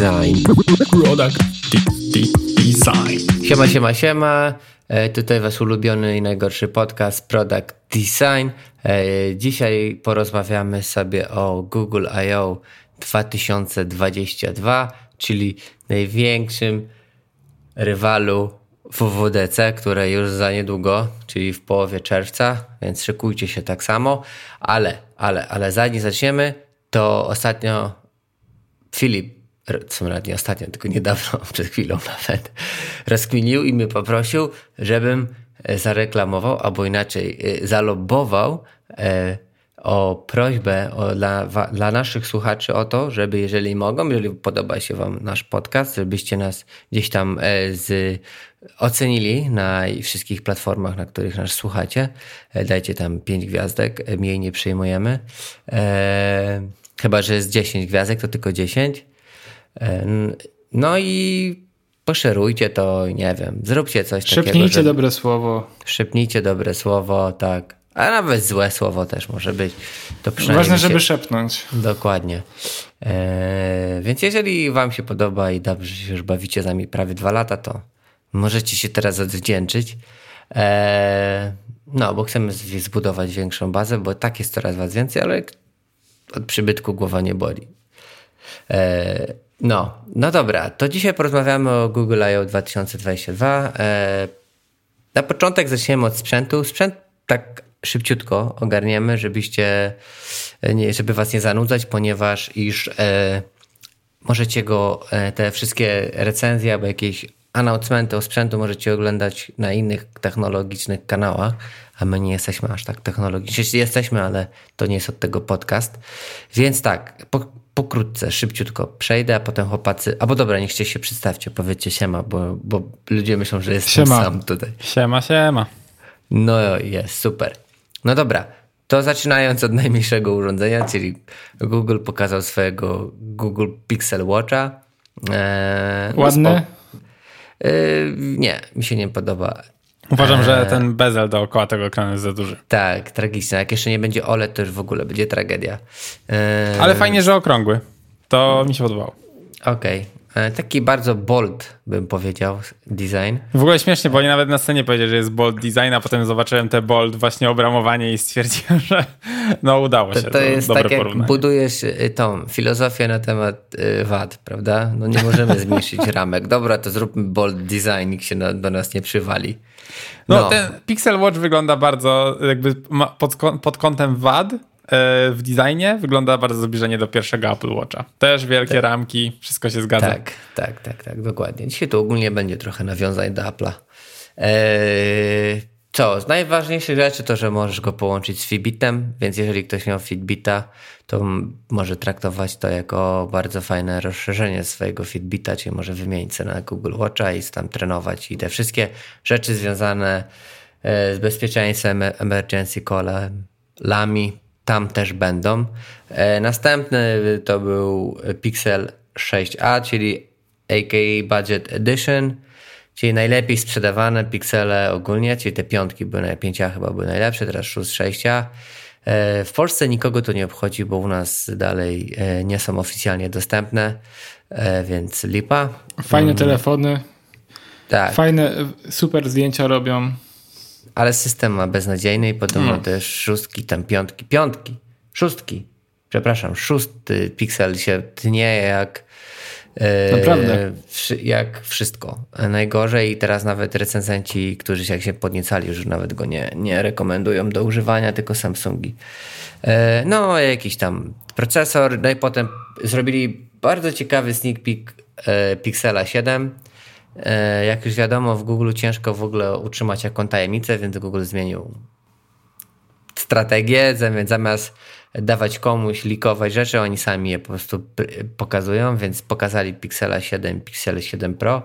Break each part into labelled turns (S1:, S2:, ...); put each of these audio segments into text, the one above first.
S1: Design.
S2: Product Design.
S1: Siema, siema, siema. E, tutaj wasz ulubiony i najgorszy podcast Product Design. E, dzisiaj porozmawiamy sobie o Google I.O. 2022, czyli największym rywalu WWDC, które już za niedługo, czyli w połowie czerwca, więc szykujcie się tak samo. Ale, ale, ale zanim zaczniemy, to ostatnio Filip, co nawet nie ostatnio, tylko niedawno, przed chwilą nawet, rozkminił i mnie poprosił, żebym zareklamował, albo inaczej zalobował o prośbę o, dla, dla naszych słuchaczy o to, żeby jeżeli mogą, jeżeli podoba się Wam nasz podcast, żebyście nas gdzieś tam e, z, ocenili na wszystkich platformach, na których nas słuchacie. E, dajcie tam 5 gwiazdek, e, mniej nie przyjmujemy. E, chyba, że jest 10 gwiazdek, to tylko 10. E, no i poszerujcie to, nie wiem, zróbcie coś
S2: Szepnijcie
S1: takiego.
S2: Szepnijcie dobre słowo.
S1: Szepnijcie dobre słowo, tak. A nawet złe słowo też może być.
S2: To Ważne, żeby się... szepnąć.
S1: Dokładnie. Eee, więc jeżeli Wam się podoba i dobrze się już bawicie z nami prawie dwa lata, to możecie się teraz odwdzięczyć. Eee, no, bo chcemy zbudować większą bazę, bo tak jest coraz Was więcej, ale od przybytku głowa nie boli. Eee, no, no dobra, to dzisiaj porozmawiamy o Google I.O. 2022. Eee, na początek zaczniemy od sprzętu. Sprzęt tak szybciutko ogarniemy, żebyście, e, żeby was nie zanudzać, ponieważ iż e, możecie go, e, te wszystkie recenzje albo jakieś announcementy o sprzętu możecie oglądać na innych technologicznych kanałach, a my nie jesteśmy aż tak technologiczni. Jesteśmy, ale to nie jest od tego podcast. Więc tak, po, pokrótce, szybciutko przejdę, a potem chłopacy, albo dobra, niechcie się przedstawcie, powiedzcie siema, bo, bo ludzie myślą, że jestem siema. sam tutaj.
S2: Siema, siema.
S1: No jest, super. No dobra, to zaczynając od najmniejszego urządzenia, czyli Google pokazał swojego Google Pixel Watcha.
S2: Eee, Ładny?
S1: Eee, nie, mi się nie podoba.
S2: Uważam, że eee, ten bezel dookoła tego ekranu jest za duży.
S1: Tak, tragiczne. Jak jeszcze nie będzie OLED, to już w ogóle będzie tragedia.
S2: Eee, Ale fajnie, że okrągły. To mi się podobało.
S1: Okej. E, taki bardzo bold, bym powiedział, design.
S2: W ogóle śmiesznie, bo oni nawet na scenie powiedzieli, że jest bold design, a potem zobaczyłem te bold właśnie obramowanie i stwierdziłem, że no udało się.
S1: To, to jest tak, jak budujesz y, tą filozofię na temat y, wad, prawda? No nie możemy zmniejszyć ramek. Dobra, to zróbmy bold design, nikt się na, do nas nie przywali.
S2: No, no, ten Pixel Watch wygląda bardzo jakby pod, pod kątem wad, E, w designie wygląda bardzo zbliżenie do pierwszego Apple Watcha. Też wielkie tak. ramki, wszystko się zgadza.
S1: Tak, tak, tak, tak, dokładnie. Dzisiaj to ogólnie będzie trochę nawiązań do Apple'a. Eee, co? Z najważniejszych rzeczy to, że możesz go połączyć z Fitbitem, więc jeżeli ktoś miał Fitbita, to może traktować to jako bardzo fajne rozszerzenie swojego Fitbita, czyli może wymienić sobie na Google Watcha i tam trenować i te wszystkie rzeczy związane e, z bezpieczeństwem, emergency callem, lami, tam też będą. E, następny to był Pixel 6a, czyli AK Budget Edition, czyli najlepiej sprzedawane piksele ogólnie, czyli te piątki były, 5A chyba były najlepsze, teraz 6, 6A. E, w Polsce nikogo to nie obchodzi, bo u nas dalej e, nie są oficjalnie dostępne, więc lipa.
S2: Fajne mm. telefony. Tak. Fajne, super zdjęcia robią
S1: ale system ma beznadziejny i podobno no. też szóstki, tam piątki, piątki, szóstki, przepraszam, szósty piksel się tnie jak
S2: e, Naprawdę.
S1: jak wszystko. Najgorzej i teraz nawet recenzenci, którzy się, jak się podniecali, już nawet go nie, nie rekomendują do używania, tylko Samsungi. E, no, jakiś tam procesor, no i potem zrobili bardzo ciekawy sneak peek e, Pixela 7 E, jak już wiadomo, w Google ciężko w ogóle utrzymać jaką tajemnicę, więc Google zmienił strategię, zamiast dawać komuś likować rzeczy, oni sami je po prostu pokazują, więc pokazali Pixela 7, Pixel 7 Pro.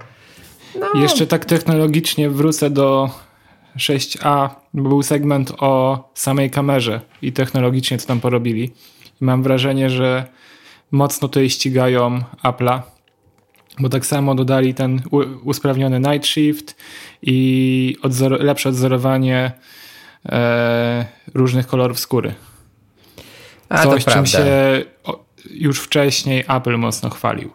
S2: No. Jeszcze tak technologicznie wrócę do 6a, bo był segment o samej kamerze i technologicznie co tam porobili. Mam wrażenie, że mocno tutaj ścigają Apple'a bo tak samo dodali ten usprawniony night shift i odzor lepsze odzorowanie e, różnych kolorów skóry. A, Coś, czym się już wcześniej Apple mocno chwalił.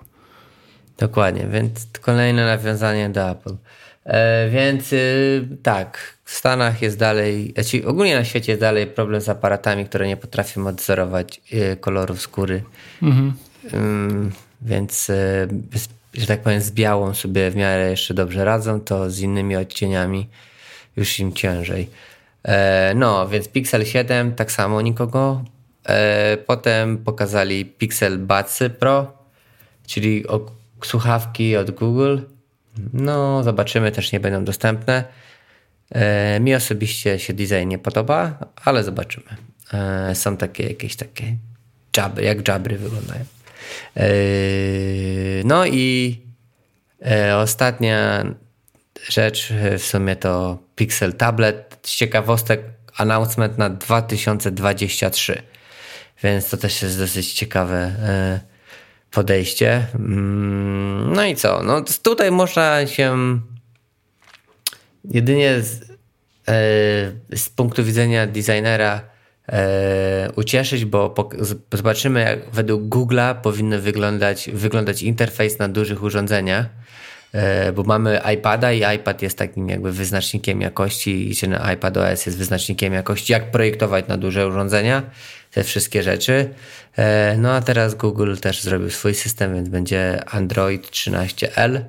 S1: Dokładnie, więc kolejne nawiązanie do Apple. E, więc y, tak, w Stanach jest dalej, znaczy ogólnie na świecie jest dalej problem z aparatami, które nie potrafią odzorować y, kolorów skóry. Mhm. Y, więc, że tak powiem, z białą sobie w miarę jeszcze dobrze radzą, to z innymi odcieniami już im ciężej. E, no, więc Pixel 7 tak samo nikogo. E, potem pokazali Pixel Buds Pro, czyli słuchawki od Google. No, zobaczymy, też nie będą dostępne. E, mi osobiście się design nie podoba, ale zobaczymy. Są takie jakieś takie jabry, jak jabry wyglądają. No i ostatnia rzecz w sumie to Pixel Tablet. Z ciekawostek announcement na 2023. Więc to też jest dosyć ciekawe e, podejście. Mm, no i co? No tutaj można się jedynie z, e, z punktu widzenia designera e, ucieszyć, bo zobaczymy, jak według Google'a powinny wyglądać, wyglądać interfejs na dużych urządzeniach. E, bo mamy iPada i iPad jest takim jakby wyznacznikiem jakości i czy iPad OS jest wyznacznikiem jakości, jak projektować na duże urządzenia, te wszystkie rzeczy. E, no a teraz Google też zrobił swój system, więc będzie Android 13L.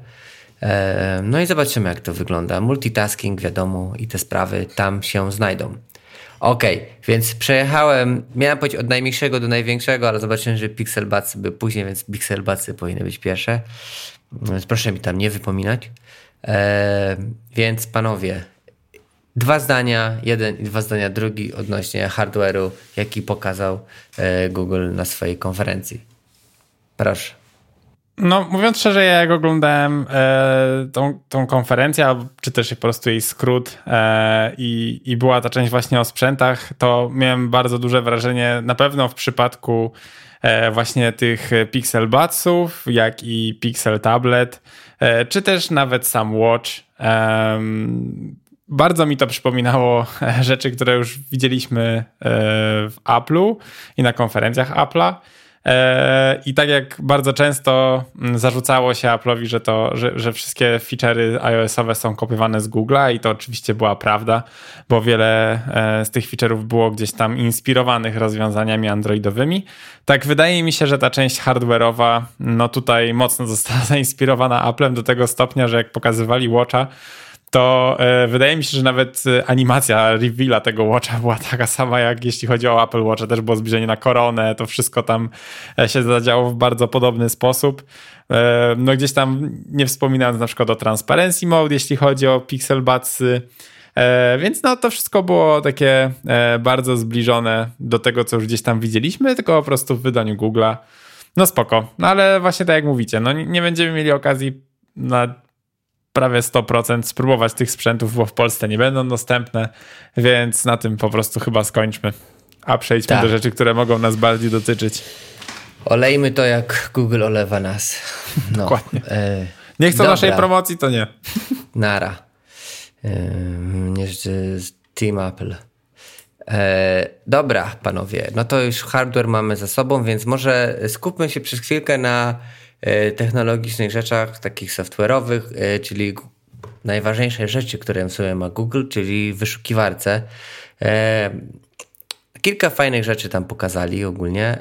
S1: E, no i zobaczymy, jak to wygląda. Multitasking, wiadomo, i te sprawy tam się znajdą. Ok, więc przejechałem, miałem powiedzieć od najmniejszego do największego, ale zobaczyłem, że Pixel Buds były później, więc Pixel Budsy powinny być pierwsze. Więc proszę mi tam nie wypominać. E, więc panowie, dwa zdania, jeden i dwa zdania drugi odnośnie hardware'u, jaki pokazał e, Google na swojej konferencji. Proszę.
S3: No, mówiąc szczerze, ja jak oglądałem e, tą, tą konferencję, czy też po prostu jej skrót e, i, i była ta część właśnie o sprzętach, to miałem bardzo duże wrażenie, na pewno w przypadku E, właśnie tych Pixel Budsów, jak i Pixel Tablet, e, czy też nawet sam Watch. Bardzo mi to przypominało rzeczy, które już widzieliśmy e, w Apple'u i na konferencjach Apple'a. E, I tak jak bardzo często mm, zarzucało się Apple'owi, że, to, że, że wszystkie feature'y iOS-owe są kopiowane z Google'a i to oczywiście była prawda, bo wiele e, z tych feature'ów było gdzieś tam inspirowanych rozwiązaniami androidowymi. Tak wydaje mi się, że ta część hardware'owa no tutaj mocno została zainspirowana Applem do tego stopnia, że jak pokazywali Watcha, to e, wydaje mi się, że nawet e, animacja reveala tego Watcha była taka sama, jak jeśli chodzi o Apple Watcha, też było zbliżenie na koronę, to wszystko tam e, się zadziało w bardzo podobny sposób. No gdzieś tam nie wspominając na przykład o Transparency Mode, jeśli chodzi o Pixel Budsy, więc no to wszystko było takie bardzo zbliżone do tego, co już gdzieś tam widzieliśmy, tylko po prostu w wydaniu Google'a. No spoko, no ale właśnie tak jak mówicie, no nie będziemy mieli okazji na prawie 100% spróbować tych sprzętów, bo w Polsce nie będą dostępne, więc na tym po prostu chyba skończmy. A przejdźmy tak. do rzeczy, które mogą nas bardziej dotyczyć.
S1: Olejmy to, jak Google olewa nas.
S3: No. Dokładnie. E, nie chcą naszej promocji, to nie.
S1: Nara. E, nie, Team Apple. E, dobra, panowie, no to już hardware mamy za sobą, więc może skupmy się przez chwilkę na technologicznych rzeczach, takich software'owych, e, czyli najważniejsze rzeczy, które w sobie ma Google, czyli wyszukiwarce. E, kilka fajnych rzeczy tam pokazali ogólnie.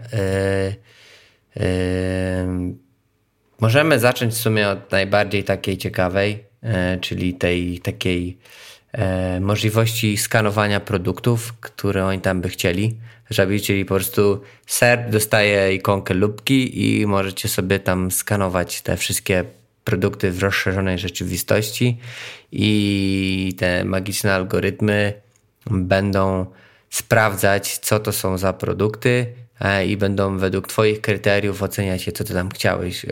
S1: Możemy zacząć w sumie od najbardziej takiej ciekawej, czyli tej takiej możliwości skanowania produktów, które oni tam by chcieli żeby, czyli po prostu ser dostaje ikonkę lubki i możecie sobie tam skanować te wszystkie produkty w rozszerzonej rzeczywistości i te magiczne algorytmy będą sprawdzać, co to są za produkty e, i będą według Twoich kryteriów oceniać je, co Ty tam chciałeś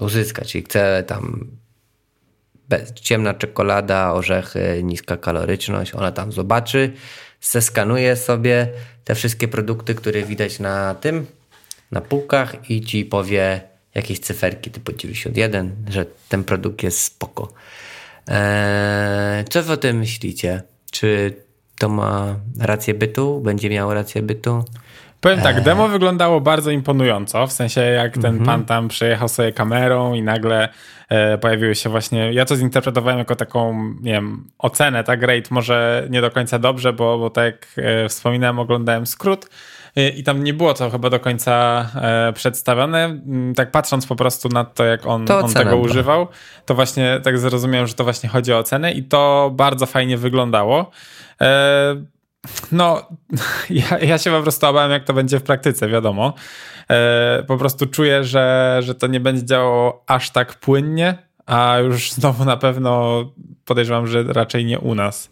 S1: uzyskać. Czyli chcę tam ciemna czekolada, orzechy, niska kaloryczność, ona tam zobaczy, zeskanuje sobie te wszystkie produkty, które widać na tym, na półkach i ci powie jakieś cyferki typu 91, że ten produkt jest spoko. Eee, co wy o tym myślicie? Czy to ma rację bytu? Będzie miało rację bytu?
S3: Powiem tak, demo wyglądało bardzo imponująco, w sensie jak ten mm -hmm. pan tam przejechał sobie kamerą i nagle e, pojawiły się właśnie, ja to zinterpretowałem jako taką, nie wiem, ocenę, tak, rate może nie do końca dobrze, bo, bo tak jak e, wspominałem, oglądałem skrót, i tam nie było to chyba do końca e, przedstawione. Mm, tak patrząc po prostu na to, jak on, on tego używał, to właśnie tak zrozumiałem, że to właśnie chodzi o ocenę i to bardzo fajnie wyglądało. No, ja, ja się po prostu obawiam, jak to będzie w praktyce, wiadomo. E, po prostu czuję, że, że to nie będzie działało aż tak płynnie, a już znowu na pewno podejrzewam, że raczej nie u nas.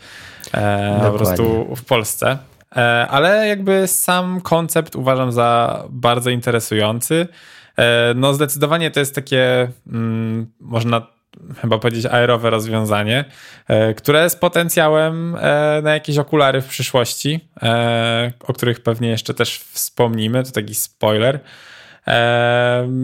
S3: E, po prostu w Polsce. E, ale jakby sam koncept uważam za bardzo interesujący. E, no zdecydowanie to jest takie, mm, można chyba powiedzieć aerowe rozwiązanie, e, które z potencjałem na jakieś okulary w przyszłości, o których pewnie jeszcze też wspomnimy, to taki spoiler.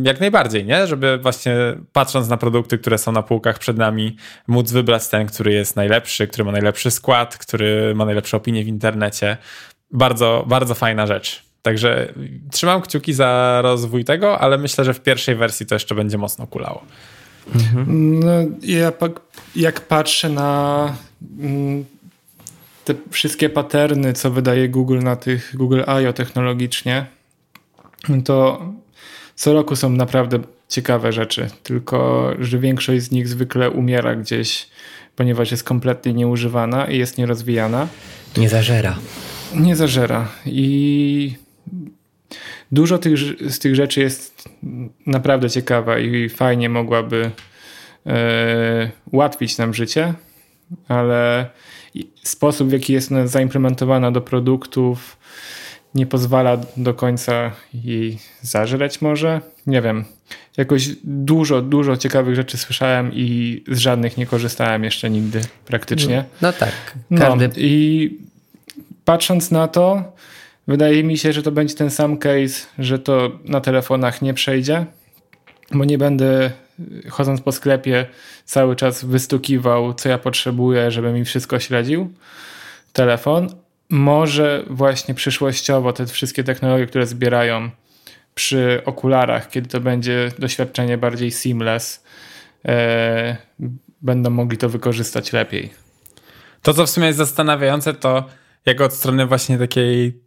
S3: Jak najbardziej, nie? Żeby właśnie patrząc na produkty, które są na półkach przed nami, móc wybrać ten, który jest najlepszy, który ma najlepszy skład, który ma najlepsze opinie w internecie. Bardzo, bardzo fajna rzecz. Także trzymam kciuki za rozwój tego, ale myślę, że w pierwszej wersji to jeszcze będzie mocno kulało.
S2: Mhm. No, ja jak patrzę na mm, te wszystkie paterny, co wydaje Google na tych Google I.O. technologicznie, to co roku są naprawdę ciekawe rzeczy, tylko że większość z nich zwykle umiera gdzieś, ponieważ jest kompletnie nieużywana i jest nierozwijana.
S1: Nie zażera.
S2: Nie zażera. I dużo tych, z tych rzeczy jest naprawdę ciekawa i fajnie mogłaby e, ułatwić nam życie, ale sposób, w jaki jest zaimplementowana do produktów, nie pozwala do końca jej zażreć może. Nie wiem. Jakoś dużo, dużo ciekawych rzeczy słyszałem i z żadnych nie korzystałem jeszcze nigdy praktycznie.
S1: No, no tak. Każdy... No,
S2: I patrząc na to, wydaje mi się, że to będzie ten sam case, że to na telefonach nie przejdzie, bo nie będę chodząc po sklepie cały czas wystukiwał, co ja potrzebuję, żeby mi wszystko śledził. Telefon, może właśnie przyszłościowo te wszystkie technologie, które zbierają przy okularach, kiedy to będzie doświadczenie bardziej seamless, e, będą mogli to wykorzystać lepiej.
S3: To, co w sumie jest zastanawiające, to jak od strony właśnie takiej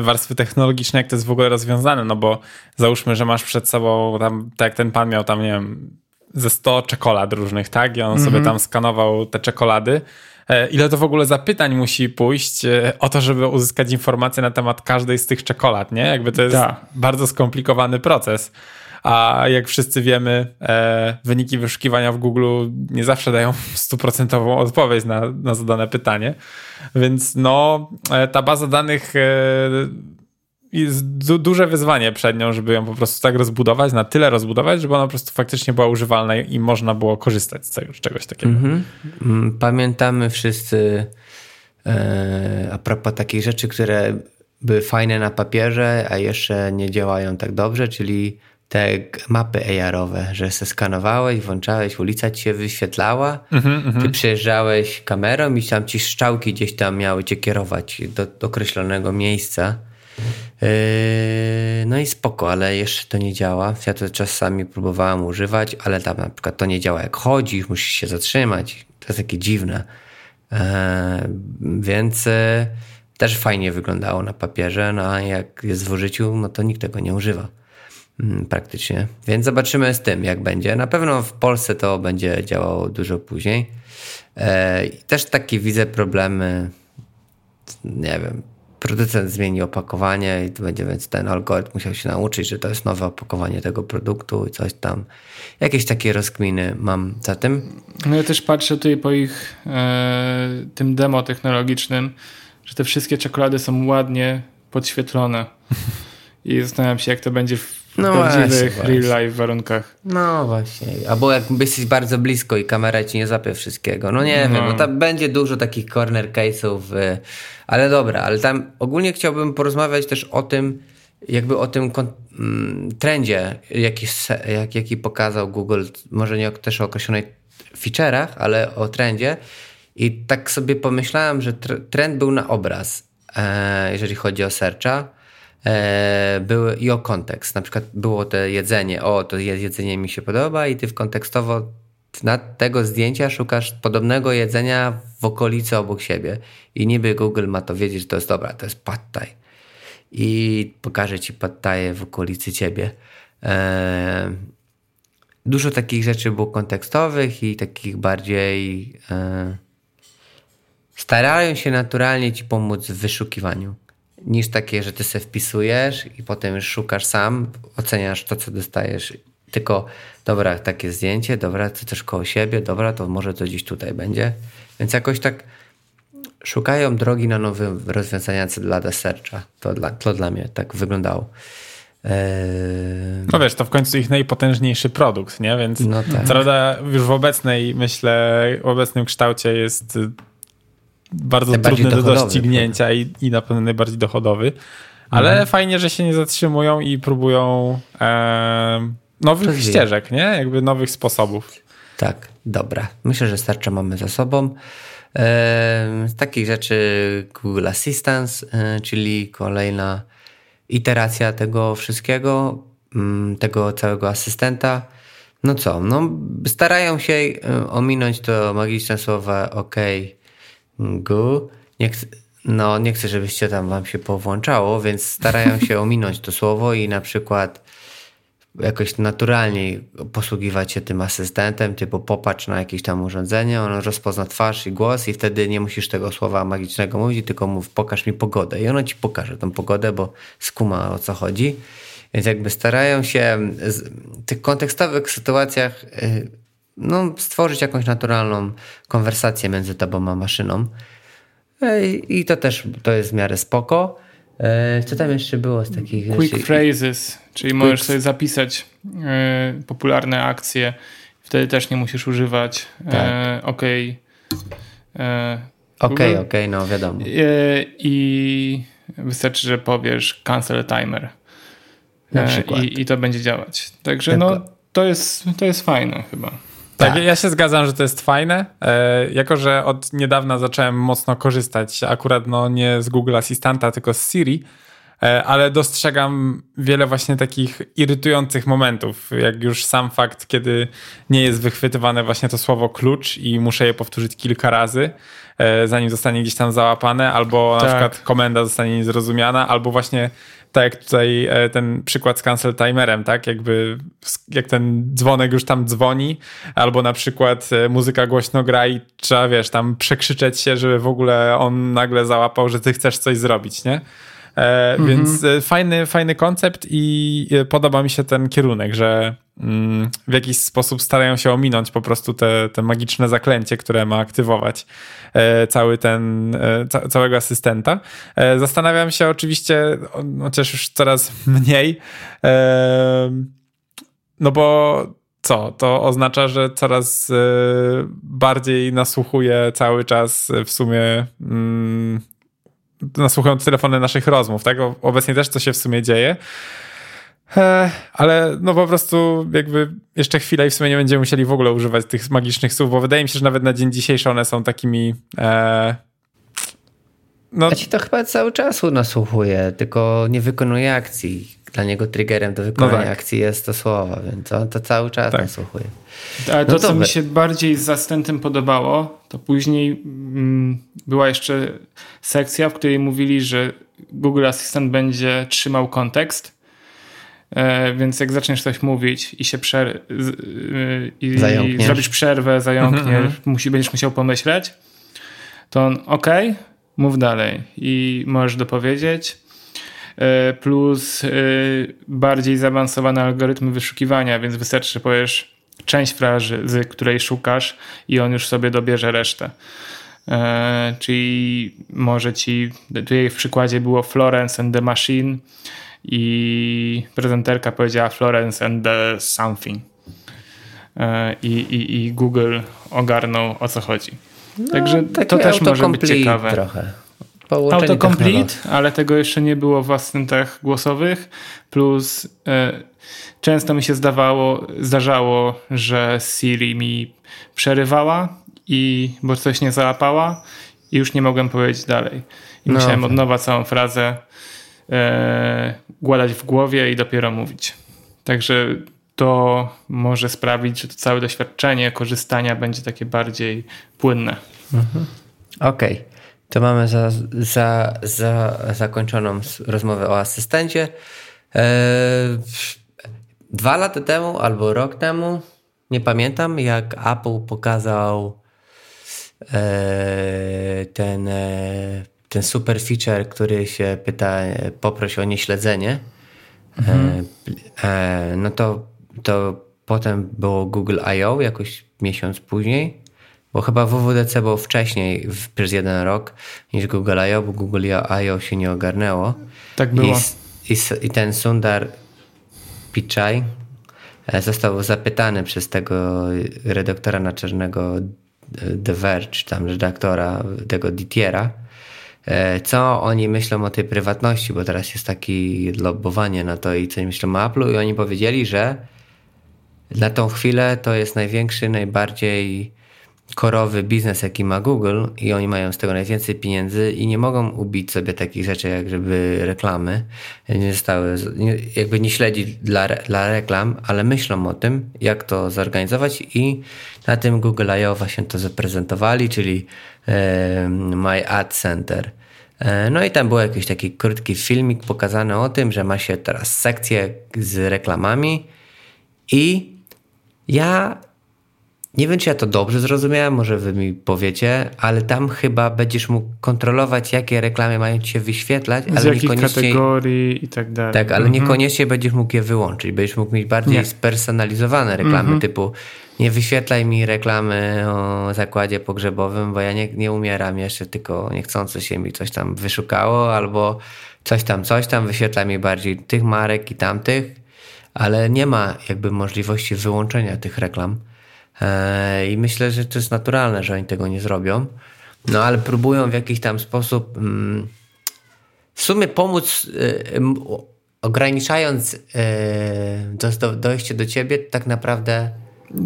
S3: warstwy technologicznej, jak to jest w ogóle rozwiązane, no bo załóżmy, że masz przed sobą tam, tak jak ten pan miał tam, nie wiem, ze 100 czekolad różnych, tak? I on mm -hmm. sobie mhm. tam skanował te czekolady E, ile to w ogóle zapytań musi pójść e, o to, żeby uzyskać informacje na temat każdej z tych czekolad, nie? Jakby to jest Ta. bardzo skomplikowany proces. A jak wszyscy wiemy, e, wyniki wyszukiwania w Google nie zawsze dają stuprocentową odpowiedź na, na zadane pytanie. Więc no, e, ta baza danych e, jest du duże wyzwanie przed nią, żeby ją po prostu tak rozbudować, na tyle rozbudować, żeby ona po prostu faktycznie była używalna i można było korzystać z czegoś, takiego. Mm
S1: -hmm. Pamiętamy wszyscy e, a propos takich rzeczy, które były fajne na papierze, a jeszcze nie działają tak dobrze, czyli te mapy AR-owe, że se skanowałeś, włączałeś, ulica ci się wyświetlała, mm -hmm, ty przejeżdżałeś kamerą i tam ci strzałki gdzieś tam miały cię kierować do, do określonego miejsca. Yy, no i spoko, ale jeszcze to nie działa. Ja to czasami próbowałem używać, ale tam na przykład to nie działa jak chodzisz, musisz się zatrzymać. To jest takie dziwne. Yy, więc yy, też fajnie wyglądało na papierze, no a jak jest w użyciu, no to nikt tego nie używa praktycznie. Więc zobaczymy z tym, jak będzie. Na pewno w Polsce to będzie działało dużo później. Też takie widzę problemy, nie wiem, producent zmieni opakowanie i będzie więc ten algorytm musiał się nauczyć, że to jest nowe opakowanie tego produktu i coś tam. Jakieś takie rozkminy mam za tym.
S2: No ja też patrzę tutaj po ich e, tym demo technologicznym, że te wszystkie czekolady są ładnie podświetlone. I zastanawiam się, jak to będzie w no prawdziwych właśnie, real life warunkach.
S1: No właśnie. Albo jak jesteś bardzo blisko i kamera ci nie zapie wszystkiego. No nie no. wiem, no tam będzie dużo takich corner case'ów, ale dobra, ale tam ogólnie chciałbym porozmawiać też o tym, jakby o tym mm, trendzie, jaki, jak, jaki pokazał Google, może nie też o określonych feature'ach, ale o trendzie. I tak sobie pomyślałem, że trend był na obraz, e, jeżeli chodzi o searcha e, były i o kontekst. Na przykład było to jedzenie, o to jedzenie mi się podoba i ty w kontekstowo na tego zdjęcia szukasz podobnego jedzenia w okolicy obok siebie. I niby Google ma to wiedzieć, że to jest dobra, to jest pad thai. I pokaże ci pad thai w okolicy ciebie. E, dużo takich rzeczy było kontekstowych i takich bardziej e, starają się naturalnie ci pomóc w wyszukiwaniu niż takie, że ty se wpisujesz i potem już szukasz sam, oceniasz to, co dostajesz. Tylko, dobra, takie zdjęcie, dobra, to też koło siebie, dobra, to może to gdzieś tutaj będzie. Więc jakoś tak szukają drogi na nowe rozwiązania dla Searcha. To dla, to dla mnie tak wyglądało.
S3: Eee... No wiesz, to w końcu ich najpotężniejszy produkt, nie? Więc no tak. prawda już w obecnej, myślę, w obecnym kształcie jest bardzo trudny do doścignięcia i, i na pewno najbardziej dochodowy. Ale mhm. fajnie, że się nie zatrzymują i próbują e, nowych ścieżek, nie? Jakby nowych sposobów.
S1: Tak, dobra. Myślę, że starcza mamy za sobą. E, z takich rzeczy Google Assistant, e, czyli kolejna iteracja tego wszystkiego, mm, tego całego asystenta. No co, no starają się e, ominąć to magiczne słowo OK, Go. Nie chcę, no, nie chcę, żebyście tam wam się powłączało, więc starają się ominąć to słowo i na przykład jakoś naturalnie posługiwać się tym asystentem, typu popatrz na jakieś tam urządzenie, on rozpozna twarz i głos i wtedy nie musisz tego słowa magicznego mówić, tylko mów pokaż mi pogodę i ono ci pokaże tą pogodę, bo skuma o co chodzi. Więc jakby starają się w tych kontekstowych sytuacjach y, no, stworzyć jakąś naturalną konwersację między tobą a maszyną. E, I to też to jest w miarę spoko. E, co tam jeszcze było z takich
S2: Quick rzeczy? phrases, czyli Quick... możesz sobie zapisać e, popularne akcje. Wtedy też nie musisz używać tak. OK.
S1: Okej, OK, OK, no wiadomo.
S2: I wystarczy, że powiesz cancel timer. Na przykład. I, I to będzie działać. Także tak. no, to jest, to jest fajne chyba.
S3: Tak, tak, ja się zgadzam, że to jest fajne. E, jako, że od niedawna zacząłem mocno korzystać, akurat no nie z Google Assistanta, tylko z Siri, e, ale dostrzegam wiele właśnie takich irytujących momentów, jak już sam fakt, kiedy nie jest wychwytywane właśnie to słowo klucz i muszę je powtórzyć kilka razy, e, zanim zostanie gdzieś tam załapane, albo na tak. przykład komenda zostanie niezrozumiana, albo właśnie tak jak tutaj e, ten przykład z cancel timerem, tak? Jakby jak ten dzwonek już tam dzwoni, albo na przykład e, muzyka głośno gra i trzeba, wiesz, tam przekrzyczeć się, żeby w ogóle on nagle załapał, że ty chcesz coś zrobić, nie? E, mhm. Więc fajny, fajny koncept i podoba mi się ten kierunek, że w jakiś sposób starają się ominąć po prostu te, te magiczne zaklęcie, które ma aktywować E, cały ten, e, ca całego asystenta. E, zastanawiam się oczywiście, chociaż już coraz mniej, no bo co? To oznacza, że coraz bardziej nasłuchuje cały czas w sumie mm, nasłuchują telefony naszych rozmów, tak? Obecnie też to się w sumie dzieje. Ale no po prostu jakby jeszcze chwilę i w sumie nie będziemy musieli w ogóle używać tych magicznych słów, bo wydaje mi się, że nawet na dzień dzisiejszy one są takimi... E,
S1: no. A ci to chyba cały czas nasłuchuje, tylko nie wykonuje akcji. Dla niego triggerem do wykonania no tak. akcji jest to słowo, więc on to cały czas tak. nasłuchuje.
S2: Ale to, no co mi się bardziej z asystentem podobało, to później mm, była jeszcze sekcja, w której mówili, że Google Assistant będzie trzymał kontekst więc jak zaczniesz coś mówić i się przer y, i zrobisz przerwę, zająkniesz, mhm. musi, będziesz musiał pomyśleć, to on ok, mów dalej i możesz dopowiedzieć. E, plus y, bardziej zaawansowane algorytmy wyszukiwania, więc wystarczy, że powiesz część frazy, z której szukasz i on już sobie dobierze resztę. E, czyli może ci, tutaj w przykładzie było Florence and the Machine, i prezenterka powiedziała Florence and the something. E, I, i, i Google ogarnął o co chodzi. No, Także to też może być ciekawe.
S1: Trochę.
S2: Autocomplete, ale tego jeszcze nie było w asystentach głosowych. Plus e, często mi się zdawało, zdarzało, że Siri mi przerywała i bo coś nie załapała i już nie mogłem powiedzieć dalej. I no, musiałem od nowa całą frazę e, gładać w głowie i dopiero mówić. Także to może sprawić, że to całe doświadczenie korzystania będzie takie bardziej płynne.
S1: Mhm. Okej. Okay. To mamy za, za, za zakończoną rozmowę o asystencie. Eee, dwa lata temu albo rok temu, nie pamiętam, jak Apple pokazał e, ten, e, ten super feature, który się pyta, poprosi o nieśledzenie. Mhm. E, no to, to potem było Google I.O. jakoś miesiąc później. Bo chyba WWDC było wcześniej, przez jeden rok, niż Google I.O., bo Google I.O. się nie ogarnęło.
S2: Tak było.
S1: I, i, i ten Sundar Pichai e, został zapytany przez tego redaktora naczelnego e, The Verge, tam redaktora tego Ditiera, co oni myślą o tej prywatności, bo teraz jest takie lobbowanie na to i co myślą o Apple'u i oni powiedzieli, że na tą chwilę to jest największy, najbardziej korowy biznes, jaki ma Google i oni mają z tego najwięcej pieniędzy i nie mogą ubić sobie takich rzeczy, jak żeby reklamy nie zostały, jakby nie śledzi dla, dla reklam, ale myślą o tym, jak to zorganizować i na tym Google I.O. właśnie to zaprezentowali, czyli e, My Ad Center. E, no i tam był jakiś taki krótki filmik pokazany o tym, że ma się teraz sekcję z reklamami i ja nie wiem, czy ja to dobrze zrozumiałem, może wy mi powiecie, ale tam chyba będziesz mógł kontrolować, jakie reklamy mają ci się wyświetlać,
S2: Z
S1: ale niekoniecznie.
S2: kategorii i tak dalej.
S1: Tak, ale
S2: mhm.
S1: niekoniecznie będziesz mógł je wyłączyć. Będziesz mógł mieć bardziej nie. spersonalizowane reklamy, mhm. typu nie wyświetlaj mi reklamy o zakładzie pogrzebowym, bo ja nie, nie umieram jeszcze, tylko niechcący się mi coś tam wyszukało, albo coś tam, coś tam, wyświetlaj mi bardziej tych marek i tamtych, ale nie ma jakby możliwości wyłączenia tych reklam. E, I myślę, że to jest naturalne, że oni tego nie zrobią. No ale próbują w jakiś tam sposób mm, w sumie pomóc, e, ograniczając e, dojście do ciebie, tak naprawdę.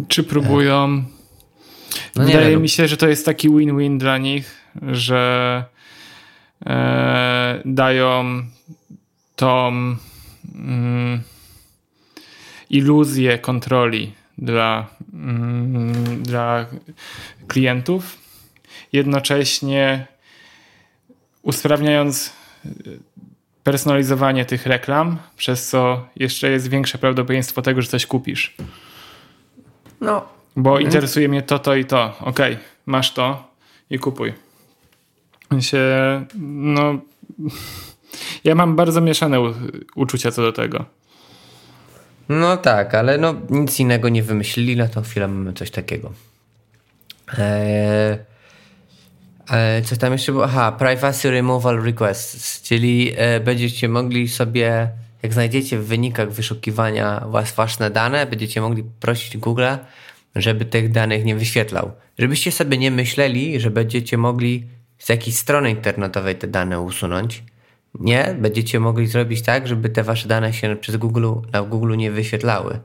S2: Czy próbują? No Wydaje wiem. mi się, że to jest taki win-win dla nich, że dają tą mm, iluzję kontroli dla, mm, dla klientów, jednocześnie usprawniając personalizowanie tych reklam, przez co jeszcze jest większe prawdopodobieństwo tego, że coś kupisz. No. Bo interesuje mnie to, to i to. Ok, masz to i kupuj. Się, no, ja mam bardzo mieszane uczucia co do tego.
S1: No tak, ale no nic innego nie wymyślili, na tą chwilę mamy coś takiego. Eee, e, co tam jeszcze było? Aha, Privacy Removal Requests, czyli e, będziecie mogli sobie, jak znajdziecie w wynikach wyszukiwania was wasze dane, będziecie mogli prosić Google, żeby tych danych nie wyświetlał. Żebyście sobie nie myśleli, że będziecie mogli z jakiejś strony internetowej te dane usunąć, nie, będziecie mogli zrobić tak, żeby te wasze dane się przez Google, na Google nie wyświetlały.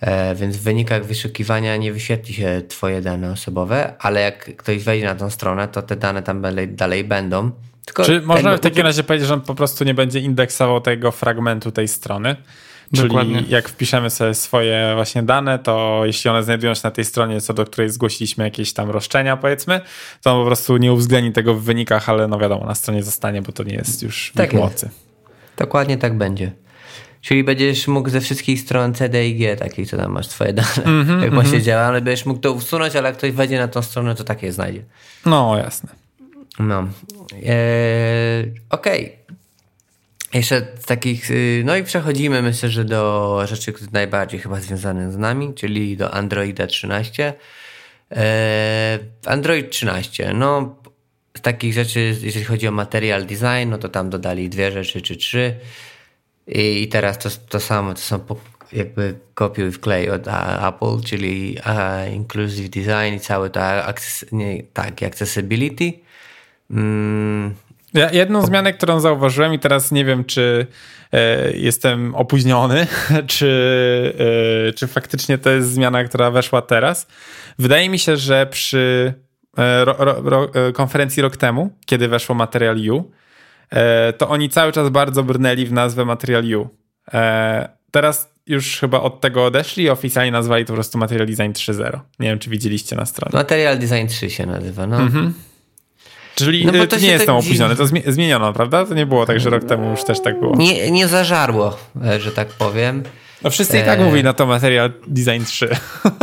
S1: E, więc w wynikach wyszukiwania nie wyświetli się twoje dane osobowe, ale jak ktoś wejdzie na tą stronę, to te dane tam dalej, dalej będą.
S3: Tylko Czy można w takim razie powiedzieć, że on po prostu nie będzie indeksował tego fragmentu tej strony? Czyli Dokładnie. jak wpiszemy sobie swoje właśnie dane, to jeśli one znajdują się na tej stronie, co do której zgłosiliśmy jakieś tam roszczenia, powiedzmy, to on po prostu nie uwzględni tego w wynikach, ale no wiadomo, na stronie zostanie, bo to nie jest już tak w mocy.
S1: Dokładnie tak będzie. Czyli będziesz mógł ze wszystkich stron CDIG, takich, co tam masz twoje dane, mm -hmm, jak właśnie mm -hmm. działa, ale będziesz mógł to usunąć, ale jak ktoś wejdzie na tą stronę, to takie znajdzie.
S3: No, jasne.
S1: No. Eee, Okej. Okay. Jeszcze takich, y, no i przechodzimy myślę, że do rzeczy najbardziej chyba związanych z nami, czyli do Androida 13. E, Android 13, no z takich rzeczy, jeżeli chodzi o material design, no to tam dodali dwie rzeczy czy trzy i teraz to, to samo, to są jakby kopiuj wklej od Apple, czyli inclusive design i całe to access, nie, tak, accessibility. Mm,
S3: ja, jedną zmianę, którą zauważyłem i teraz nie wiem, czy e, jestem opóźniony, czy, e, czy faktycznie to jest zmiana, która weszła teraz. Wydaje mi się, że przy e, ro, ro, e, konferencji rok temu, kiedy weszło Material U, e, to oni cały czas bardzo brnęli w nazwę Material U. E, teraz już chyba od tego odeszli i oficjalnie nazwali to po prostu Material Design 3.0. Nie wiem, czy widzieliście na stronie.
S1: Material Design 3 się nazywa, no. Mhm.
S3: Czyli no to, to nie jest tak tam opóźnione, to zmieniono, prawda? To nie było tak, że rok temu już też tak było.
S1: Nie, nie zażarło, że tak powiem.
S3: No wszyscy e... i tak e, mówili na to Material Design 3.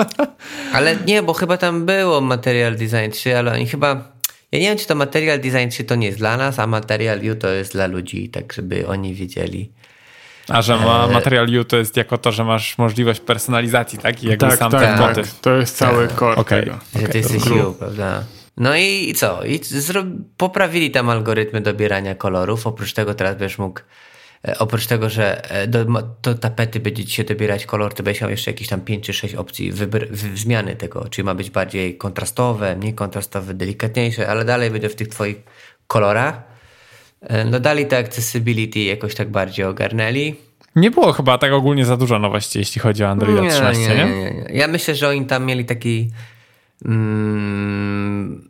S1: ale nie, bo chyba tam było Material Design 3, ale oni chyba... Ja nie wiem, czy to Material Design 3 to nie jest dla nas, a Material U to jest dla ludzi, tak żeby oni wiedzieli.
S3: A że ma e, Material U to jest jako to, że masz możliwość personalizacji, tak? I jakby
S2: tak,
S3: sam
S2: tak,
S3: ten
S2: tak. motyw. To jest cały tak. core
S3: okay.
S2: tego.
S1: Że okay, ty jesteś U, prawda? No i co? I poprawili tam algorytmy dobierania kolorów. Oprócz tego teraz będziesz mógł e, Oprócz tego, że e, do, do tapety będzie ci się dobierać kolor, to będziesz miał jeszcze jakieś tam 5 czy 6 opcji zmiany tego. Czyli ma być bardziej kontrastowe, mniej kontrastowe, delikatniejsze, ale dalej będzie w tych twoich kolorach. E, no dali to accessibility jakoś tak bardziej ogarnęli.
S3: Nie było chyba tak ogólnie za dużo nowości, jeśli chodzi o Android 13, nie? Nie, nie,
S1: nie? Ja myślę, że oni tam mieli taki mm,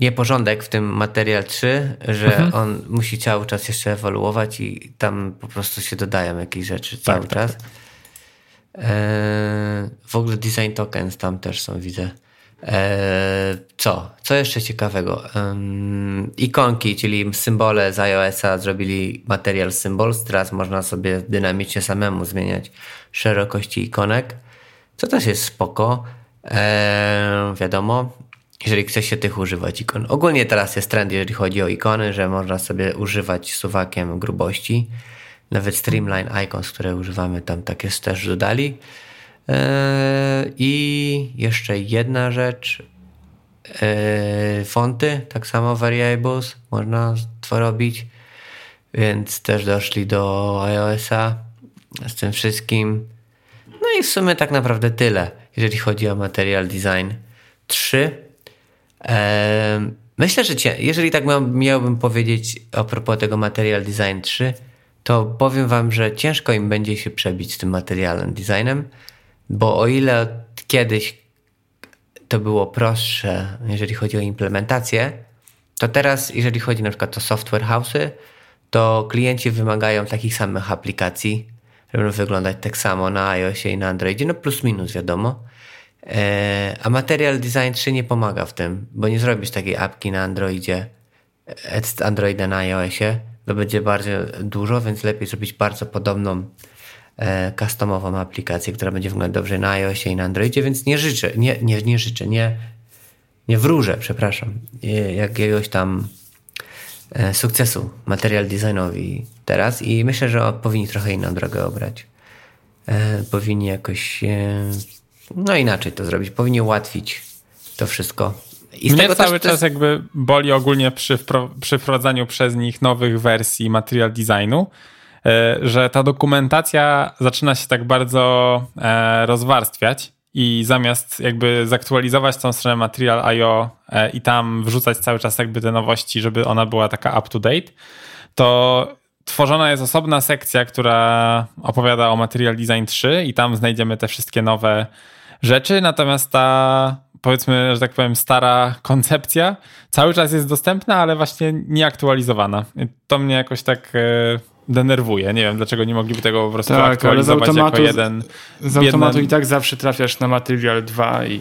S1: nieporządek w tym Material 3, że mhm. on musi cały czas jeszcze ewoluować i tam po prostu się dodają jakieś rzeczy tak, cały tak, czas. Tak. E, w ogóle design tokens tam też są, widzę. E, co? Co jeszcze ciekawego? ikonki, czyli symbole z iOS-a zrobili Material Symbols. Teraz można sobie dynamicznie samemu zmieniać szerokości ikonek, co też jest spoko. Eee, wiadomo, jeżeli chce się tych używać ikon. Ogólnie teraz jest trend, jeżeli chodzi o ikony, że można sobie używać suwakiem grubości. Nawet Streamline Icons, które używamy tam, tak jest też dodali. Eee, I jeszcze jedna rzecz. Eee, fonty, tak samo variables można to robić. Więc też doszli do iOS-a z tym wszystkim. No i w sumie tak naprawdę tyle jeżeli chodzi o Material Design 3. Myślę, że cię, jeżeli tak miałbym powiedzieć a propos tego Material Design 3, to powiem wam, że ciężko im będzie się przebić z tym materialem designem, bo o ile kiedyś to było prostsze, jeżeli chodzi o implementację, to teraz, jeżeli chodzi na przykład o software house'y, to klienci wymagają takich samych aplikacji, żeby wyglądać tak samo na iOSie i na Androidzie, no plus minus wiadomo. E, a Material Design 3 nie pomaga w tym, bo nie zrobisz takiej apki na Androidzie, z Androida na iOSie, to będzie bardzo dużo, więc lepiej zrobić bardzo podobną e, customową aplikację, która będzie wyglądać dobrze na iOSie i na Androidzie, więc nie życzę, nie, nie, nie życzę, nie, nie wróżę, przepraszam, jakiegoś tam e, sukcesu material designowi teraz i myślę, że powinni trochę inną drogę obrać. E, powinni jakoś no inaczej to zrobić. Powinni ułatwić to wszystko.
S3: I Mnie cały czas jest... jakby boli ogólnie przy, przy wprowadzaniu przez nich nowych wersji material designu, e, że ta dokumentacja zaczyna się tak bardzo e, rozwarstwiać i zamiast jakby zaktualizować tą stronę Material.io e, i tam wrzucać cały czas jakby te nowości, żeby ona była taka up to date, to tworzona jest osobna sekcja, która opowiada o Material Design 3 i tam znajdziemy te wszystkie nowe rzeczy, natomiast ta powiedzmy, że tak powiem, stara koncepcja cały czas jest dostępna, ale właśnie nieaktualizowana. To mnie jakoś tak e, denerwuje. Nie wiem, dlaczego nie mogliby tego po prostu tak, aktualizować automatu, jako jeden.
S2: Z automatu i tak zawsze trafiasz na Material 2 i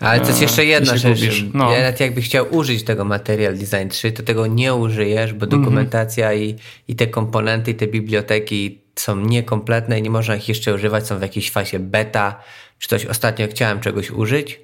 S1: ale to jest jeszcze jedna rzecz. No. Ja nawet jakby chciał użyć tego Material Design 3, to tego nie użyjesz, bo dokumentacja mm -hmm. i, i te komponenty, i te biblioteki są niekompletne i nie można ich jeszcze używać, są w jakiejś fazie beta czy coś. Ostatnio chciałem czegoś użyć,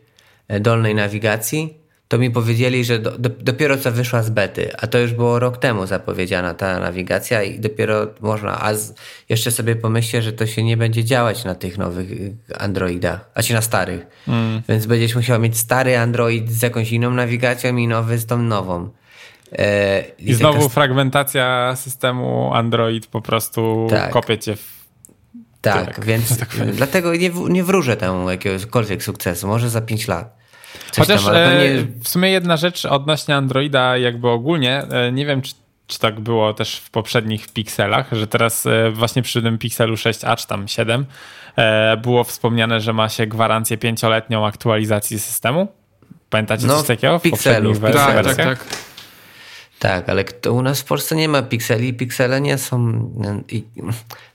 S1: e, dolnej nawigacji, to mi powiedzieli, że do, do, dopiero co wyszła z bety, a to już było rok temu zapowiedziana ta nawigacja i dopiero można, a z, jeszcze sobie pomyślcie, że to się nie będzie działać na tych nowych y, Androidach, a czy na starych. Mm. Więc będziesz musiał mieć stary Android z jakąś inną nawigacją i nowy z tą nową.
S3: E, I, I znowu taka... fragmentacja systemu Android po prostu tak. kopie cię w
S1: tak, tak, więc tak dlatego nie, nie wróżę temu jakiegokolwiek sukcesu. Może za 5 lat.
S3: Chociaż tam, pewnie... w sumie jedna rzecz odnośnie Androida jakby ogólnie, e, nie wiem czy, czy tak było też w poprzednich pikselach, że teraz e, właśnie przy tym Pixelu 6a czy tam 7 e, było wspomniane, że ma się gwarancję pięcioletnią aktualizacji systemu. Pamiętacie no, coś takiego w
S1: Pixelu,
S3: poprzednich
S2: tak, wersjach? Tak, tak, tak.
S1: Tak, ale kto, u nas w Polsce nie ma pikseli. Piksele nie są.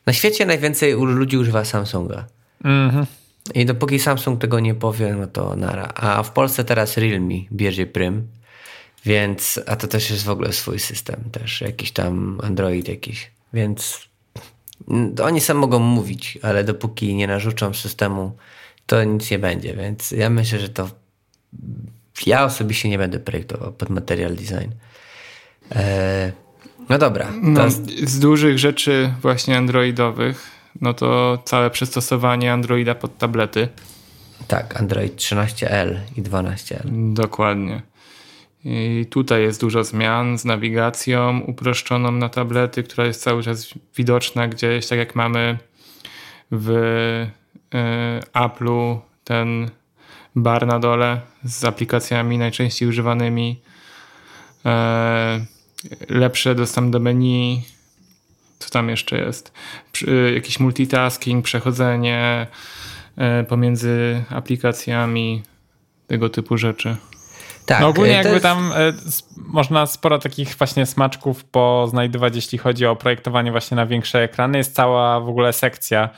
S1: Na świecie najwięcej ludzi używa Samsunga. Mhm. I dopóki Samsung tego nie powie, no to nara. A w Polsce teraz Realme bierze prym. Więc, a to też jest w ogóle swój system, też jakiś tam Android jakiś. Więc oni sam mogą mówić, ale dopóki nie narzucą systemu, to nic nie będzie. Więc ja myślę, że to ja osobiście nie będę projektował pod material design. Eee, no dobra.
S2: No, z dużych rzeczy właśnie androidowych, no to całe przystosowanie Androida pod tablety.
S1: Tak, Android 13L i 12L.
S2: Dokładnie. I tutaj jest dużo zmian z nawigacją uproszczoną na tablety, która jest cały czas widoczna gdzieś, tak jak mamy w y, Apple'u ten bar na dole z aplikacjami najczęściej używanymi, e, lepszy dostęp do menu, co tam jeszcze jest, jakiś multitasking, przechodzenie e, pomiędzy aplikacjami, tego typu rzeczy.
S3: Tak, no ogólnie jakby jest... tam można sporo takich właśnie smaczków poznajdywać, jeśli chodzi o projektowanie właśnie na większe ekrany. Jest cała w ogóle sekcja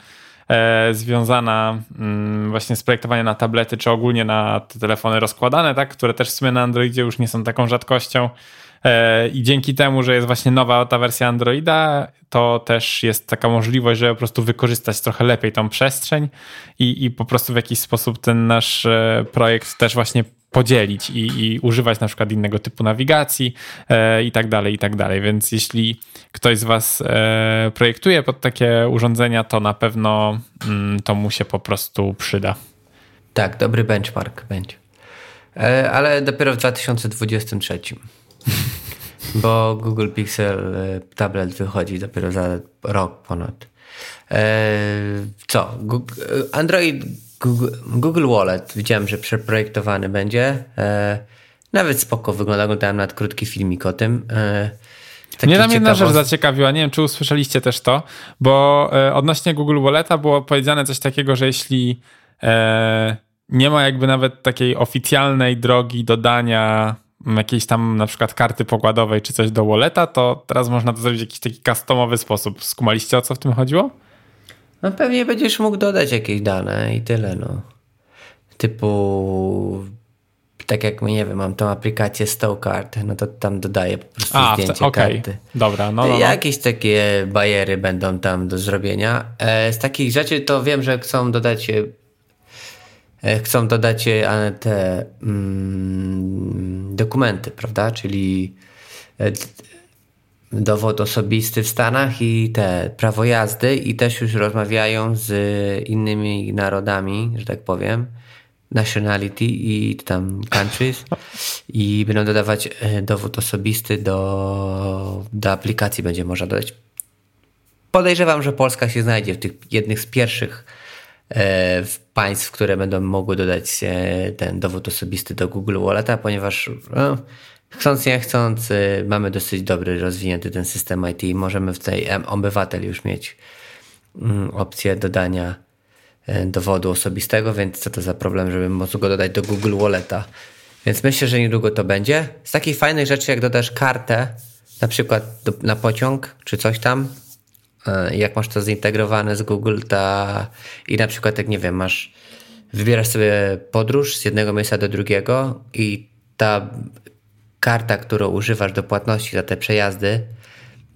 S3: e, związana mm, właśnie z projektowaniem na tablety, czy ogólnie na te telefony rozkładane, tak, które też w sumie na Androidzie już nie są taką rzadkością. E, I dzięki temu, że jest właśnie nowa ta wersja Androida, to też jest taka możliwość, żeby po prostu wykorzystać trochę lepiej tą przestrzeń i, i po prostu w jakiś sposób ten nasz e, projekt też właśnie podzielić i, i używać na przykład innego typu nawigacji e, i tak dalej, i tak dalej. Więc jeśli ktoś z Was e, projektuje pod takie urządzenia, to na pewno mm, to mu się po prostu przyda.
S1: Tak, dobry benchmark będzie. E, ale dopiero w 2023. Bo Google Pixel e, tablet wychodzi dopiero za rok ponad. E, co? Android Google, Google Wallet widziałem, że przeprojektowany będzie. E, nawet spoko wygląda, oglądałem nawet krótki filmik o tym. E,
S3: mnie tam jedna rzecz zaciekawiła, nie wiem czy usłyszeliście też to, bo e, odnośnie Google Walleta było powiedziane coś takiego, że jeśli e, nie ma jakby nawet takiej oficjalnej drogi dodania jakiejś tam na przykład karty pokładowej czy coś do Walleta, to teraz można to zrobić w jakiś taki customowy sposób. Skumaliście o co w tym chodziło?
S1: No pewnie będziesz mógł dodać jakieś dane i tyle, no. Typu tak jak nie wiem, mam tą aplikację Stowcard, no to tam dodaję po prostu A, zdjęcie okay. karty.
S3: Dobra, no, no, no.
S1: Jakieś takie bajery będą tam do zrobienia. E, z takich rzeczy to wiem, że chcą dodać e, chcą dodać e, te mm, dokumenty, prawda? Czyli e, dowód osobisty w Stanach i te prawo jazdy i też już rozmawiają z innymi narodami, że tak powiem, nationality i tam countries i będą dodawać e, dowód osobisty do, do aplikacji będzie można dodać. Podejrzewam, że Polska się znajdzie w tych jednych z pierwszych e, państw, które będą mogły dodać e, ten dowód osobisty do Google Walleta, ponieważ no, Chcąc nie chcąc, y, mamy dosyć dobry, rozwinięty ten system IT. Możemy w tej obywatel już mieć mm, opcję dodania y, dowodu osobistego, więc co to za problem, żeby móc go dodać do Google Walleta. Więc myślę, że niedługo to będzie. Z takich fajnych rzeczy, jak dodasz kartę, na przykład do, na pociąg czy coś tam, jak masz to zintegrowane z Google, ta, i na przykład, jak nie wiem, masz, wybierasz sobie podróż z jednego miejsca do drugiego i ta karta, którą używasz do płatności za te przejazdy,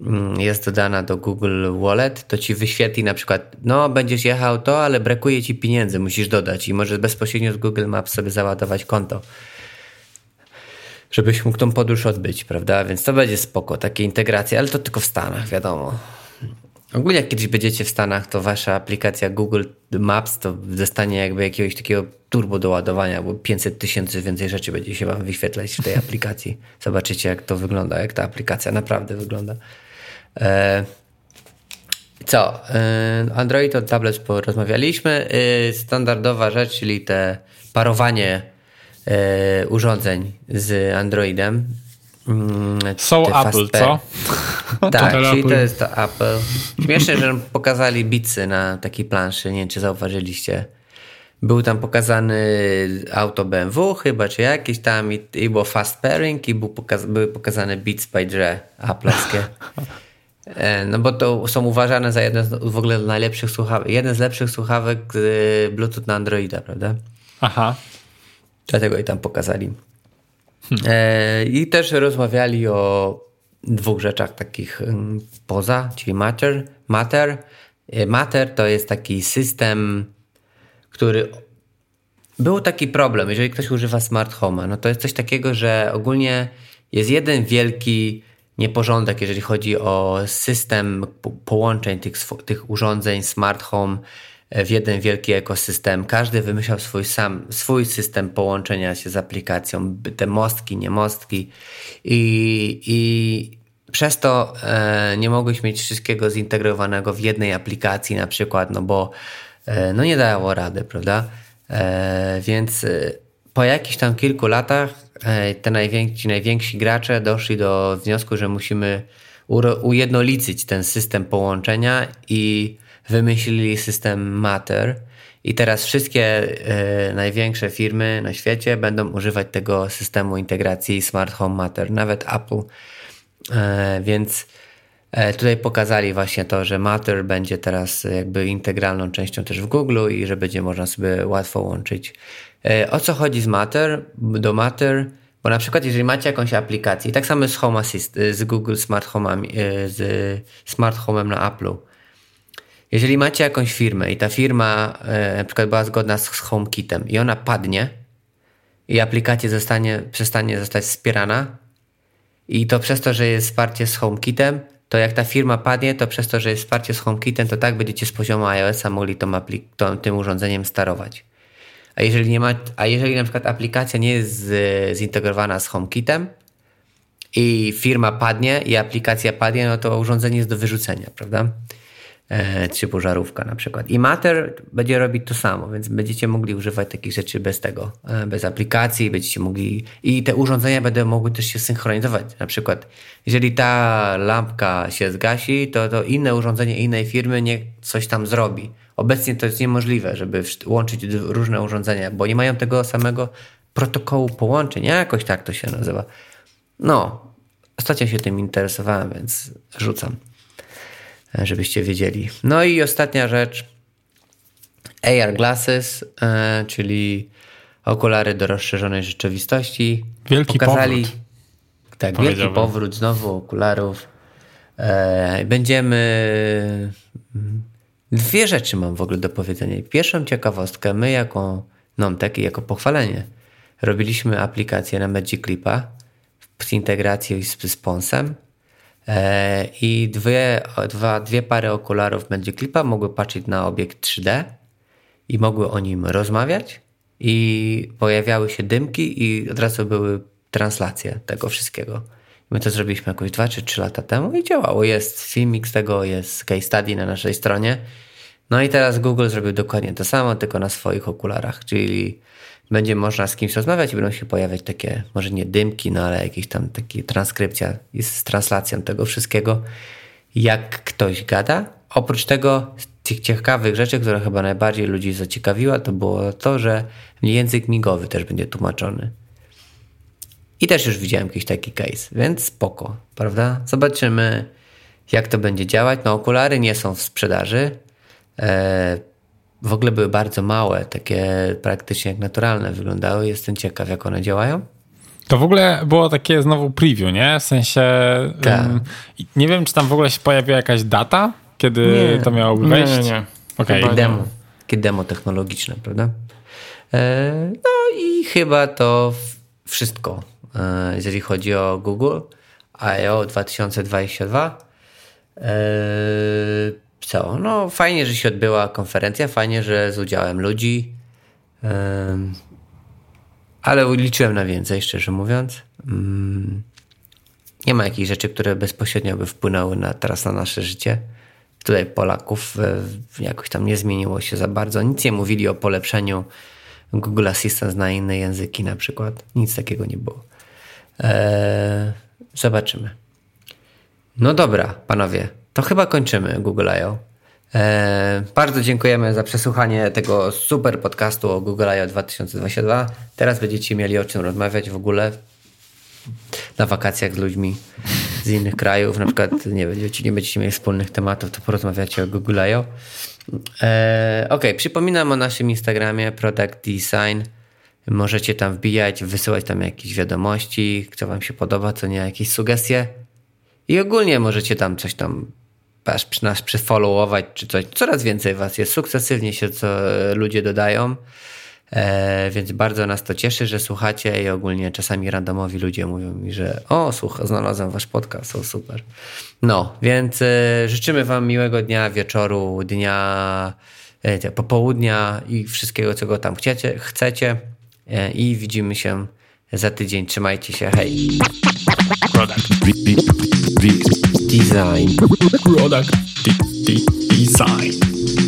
S1: mm, jest dodana do Google Wallet, to ci wyświetli na przykład, no będziesz jechał to, ale brakuje ci pieniędzy, musisz dodać i możesz bezpośrednio z Google Maps sobie załadować konto, żebyś mógł tą podróż odbyć, prawda? Więc to będzie spoko, takie integracje, ale to tylko w Stanach, wiadomo. Ogólnie jak kiedyś będziecie w Stanach, to wasza aplikacja Google Maps to dostanie jakby jakiegoś takiego turbo do ładowania, bo 500 tysięcy więcej rzeczy będzie się wam wyświetlać w tej aplikacji. Zobaczycie jak to wygląda, jak ta aplikacja naprawdę wygląda. E, co? E, Android to tablet rozmawialiśmy. E, standardowa rzecz, czyli te parowanie e, urządzeń z Androidem
S3: Mm, Są Apple, co?
S1: tak, czyli Apple. to jest to Apple. Śmieszne, że pokazali bicy na takiej planszy. Nie wiem, czy zauważyliście. był tam pokazany auto BMW chyba, czy jakieś tam i, i było fast pairing i był pokaz, były pokazane Beats by Dre. E, no bo to są uważane za jeden z w ogóle najlepszych słuchawek, jeden z lepszych słuchawek Bluetooth na Androida, prawda?
S3: Aha.
S1: Dlatego i tam pokazali. Hmm. E, I też rozmawiali o dwóch rzeczach takich poza, czyli Matter. Matter, e, Matter to jest taki system, który był taki problem, jeżeli ktoś używa smart home'a, no to jest coś takiego, że ogólnie jest jeden wielki nieporządek, jeżeli chodzi o system połączeń tych, tych urządzeń smart home w jeden wielki ekosystem. Każdy wymyślał swój sam, swój system połączenia się z aplikacją, te mostki, nie mostki i, i przez to e, nie mogłeś mieć wszystkiego zintegrowanego w jednej aplikacji na przykład, no bo e, no nie dało rady, prawda? E, więc e, po jakichś tam kilku latach e, te najwięksi, najwięksi gracze doszli do wniosku, że musimy ujednolicić ten system połączenia i wymyślili system Matter. I teraz wszystkie e, największe firmy na świecie będą używać tego systemu integracji Smart Home Matter, nawet Apple. E, więc e, tutaj pokazali właśnie to, że Matter będzie teraz jakby integralną częścią też w Google i że będzie można sobie łatwo łączyć. O co chodzi z Matter? Do Matter, bo na przykład jeżeli macie jakąś aplikację, tak samo z Home Assist, z Google Smart Home, e, z Smart Home'em na Apple'u, jeżeli macie jakąś firmę i ta firma e, na przykład była zgodna z HomeKitem i ona padnie i aplikacja zostanie, przestanie zostać wspierana i to przez to, że jest wsparcie z HomeKitem, to jak ta firma padnie, to przez to, że jest wsparcie z HomeKitem, to tak będziecie z poziomu iOS-a mogli tą tą, tym urządzeniem sterować. A jeżeli, nie ma, a jeżeli na przykład aplikacja nie jest z, zintegrowana z HomeKitem i firma padnie i aplikacja padnie, no to urządzenie jest do wyrzucenia, prawda? E, czy pożarówka na przykład. I Matter będzie robić to samo, więc będziecie mogli używać takich rzeczy bez tego, e, bez aplikacji, będziecie mogli i te urządzenia będą mogły też się synchronizować. Na przykład, jeżeli ta lampka się zgasi, to, to inne urządzenie innej firmy nie coś tam zrobi. Obecnie to jest niemożliwe, żeby łączyć różne urządzenia, bo nie mają tego samego protokołu połączeń, jakoś tak to się nazywa. No, ostatnio się tym interesowałem, więc rzucam żebyście wiedzieli. No i ostatnia rzecz. AR glasses, e, czyli okulary do rozszerzonej rzeczywistości.
S3: Wielki Pokazali, powrót.
S1: Tak, wielki powrót znowu okularów. E, będziemy... Dwie rzeczy mam w ogóle do powiedzenia. Pierwszą ciekawostkę, my jako Nomtek i jako pochwalenie robiliśmy aplikację na Magic Clipa z integracją z, z Ponsem E, I dwie, dwa, dwie pary okularów Magic Clipa mogły patrzeć na obiekt 3D i mogły o nim rozmawiać i pojawiały się dymki i od razu były translacje tego wszystkiego. My to zrobiliśmy jakoś 2 czy 3 lata temu i działało. Jest filmik z tego, jest case study na naszej stronie. No i teraz Google zrobił dokładnie to samo, tylko na swoich okularach, czyli będzie można z kimś rozmawiać i będą się pojawiać takie, może nie dymki, no ale jakieś tam takie transkrypcja z translacją tego wszystkiego, jak ktoś gada. Oprócz tego tych ciekawych rzeczy, które chyba najbardziej ludzi zaciekawiła, to było to, że język migowy też będzie tłumaczony. I też już widziałem jakiś taki case, więc spoko, prawda? Zobaczymy, jak to będzie działać. No, okulary nie są w sprzedaży. Eee, w ogóle były bardzo małe, takie praktycznie jak naturalne wyglądały. Jestem ciekaw, jak one działają.
S3: To w ogóle było takie znowu preview, nie? W sensie tak. um, nie wiem, czy tam w ogóle się pojawiła jakaś data, kiedy nie. to miało wejść. Nie, nie, nie.
S1: Okay. Takie demo, takie demo technologiczne, prawda? E, no i chyba to wszystko, e, jeżeli chodzi o Google I.O. 2022. E, co? No, fajnie, że się odbyła konferencja, fajnie, że z udziałem ludzi. ale liczyłem na więcej, szczerze mówiąc. Mm, nie ma jakichś rzeczy, które bezpośrednio by wpłynęły na, teraz na nasze życie. Tutaj Polaków e, jakoś tam nie zmieniło się za bardzo. Nic nie mówili o polepszeniu Google Assistant na inne języki na przykład. Nic takiego nie było. Eee, zobaczymy. No dobra, panowie. To chyba kończymy Google I.O. E, bardzo dziękujemy za przesłuchanie tego super podcastu o Google I.O. 2022. Teraz będziecie mieli o czym rozmawiać w ogóle na wakacjach z ludźmi z innych krajów. Na przykład nie będziecie, nie będziecie mieli wspólnych tematów, to porozmawiacie o Google I.O. E, ok, przypominam o naszym Instagramie Product Design. Możecie tam wbijać, wysyłać tam jakieś wiadomości, co wam się podoba, co nie, jakieś sugestie. I ogólnie możecie tam coś tam aż nas przefollowować czy coś. Coraz więcej was jest, sukcesywnie się co ludzie dodają. E, więc bardzo nas to cieszy, że słuchacie i ogólnie czasami randomowi ludzie mówią mi, że o, słuchaj, znalazłem wasz podcast, o super. No, więc e, życzymy wam miłego dnia, wieczoru, dnia, e, popołudnia i wszystkiego, czego tam chcecie, chcecie e, i widzimy się za tydzień. Trzymajcie się, hej. Product. Design.
S3: Product. Design.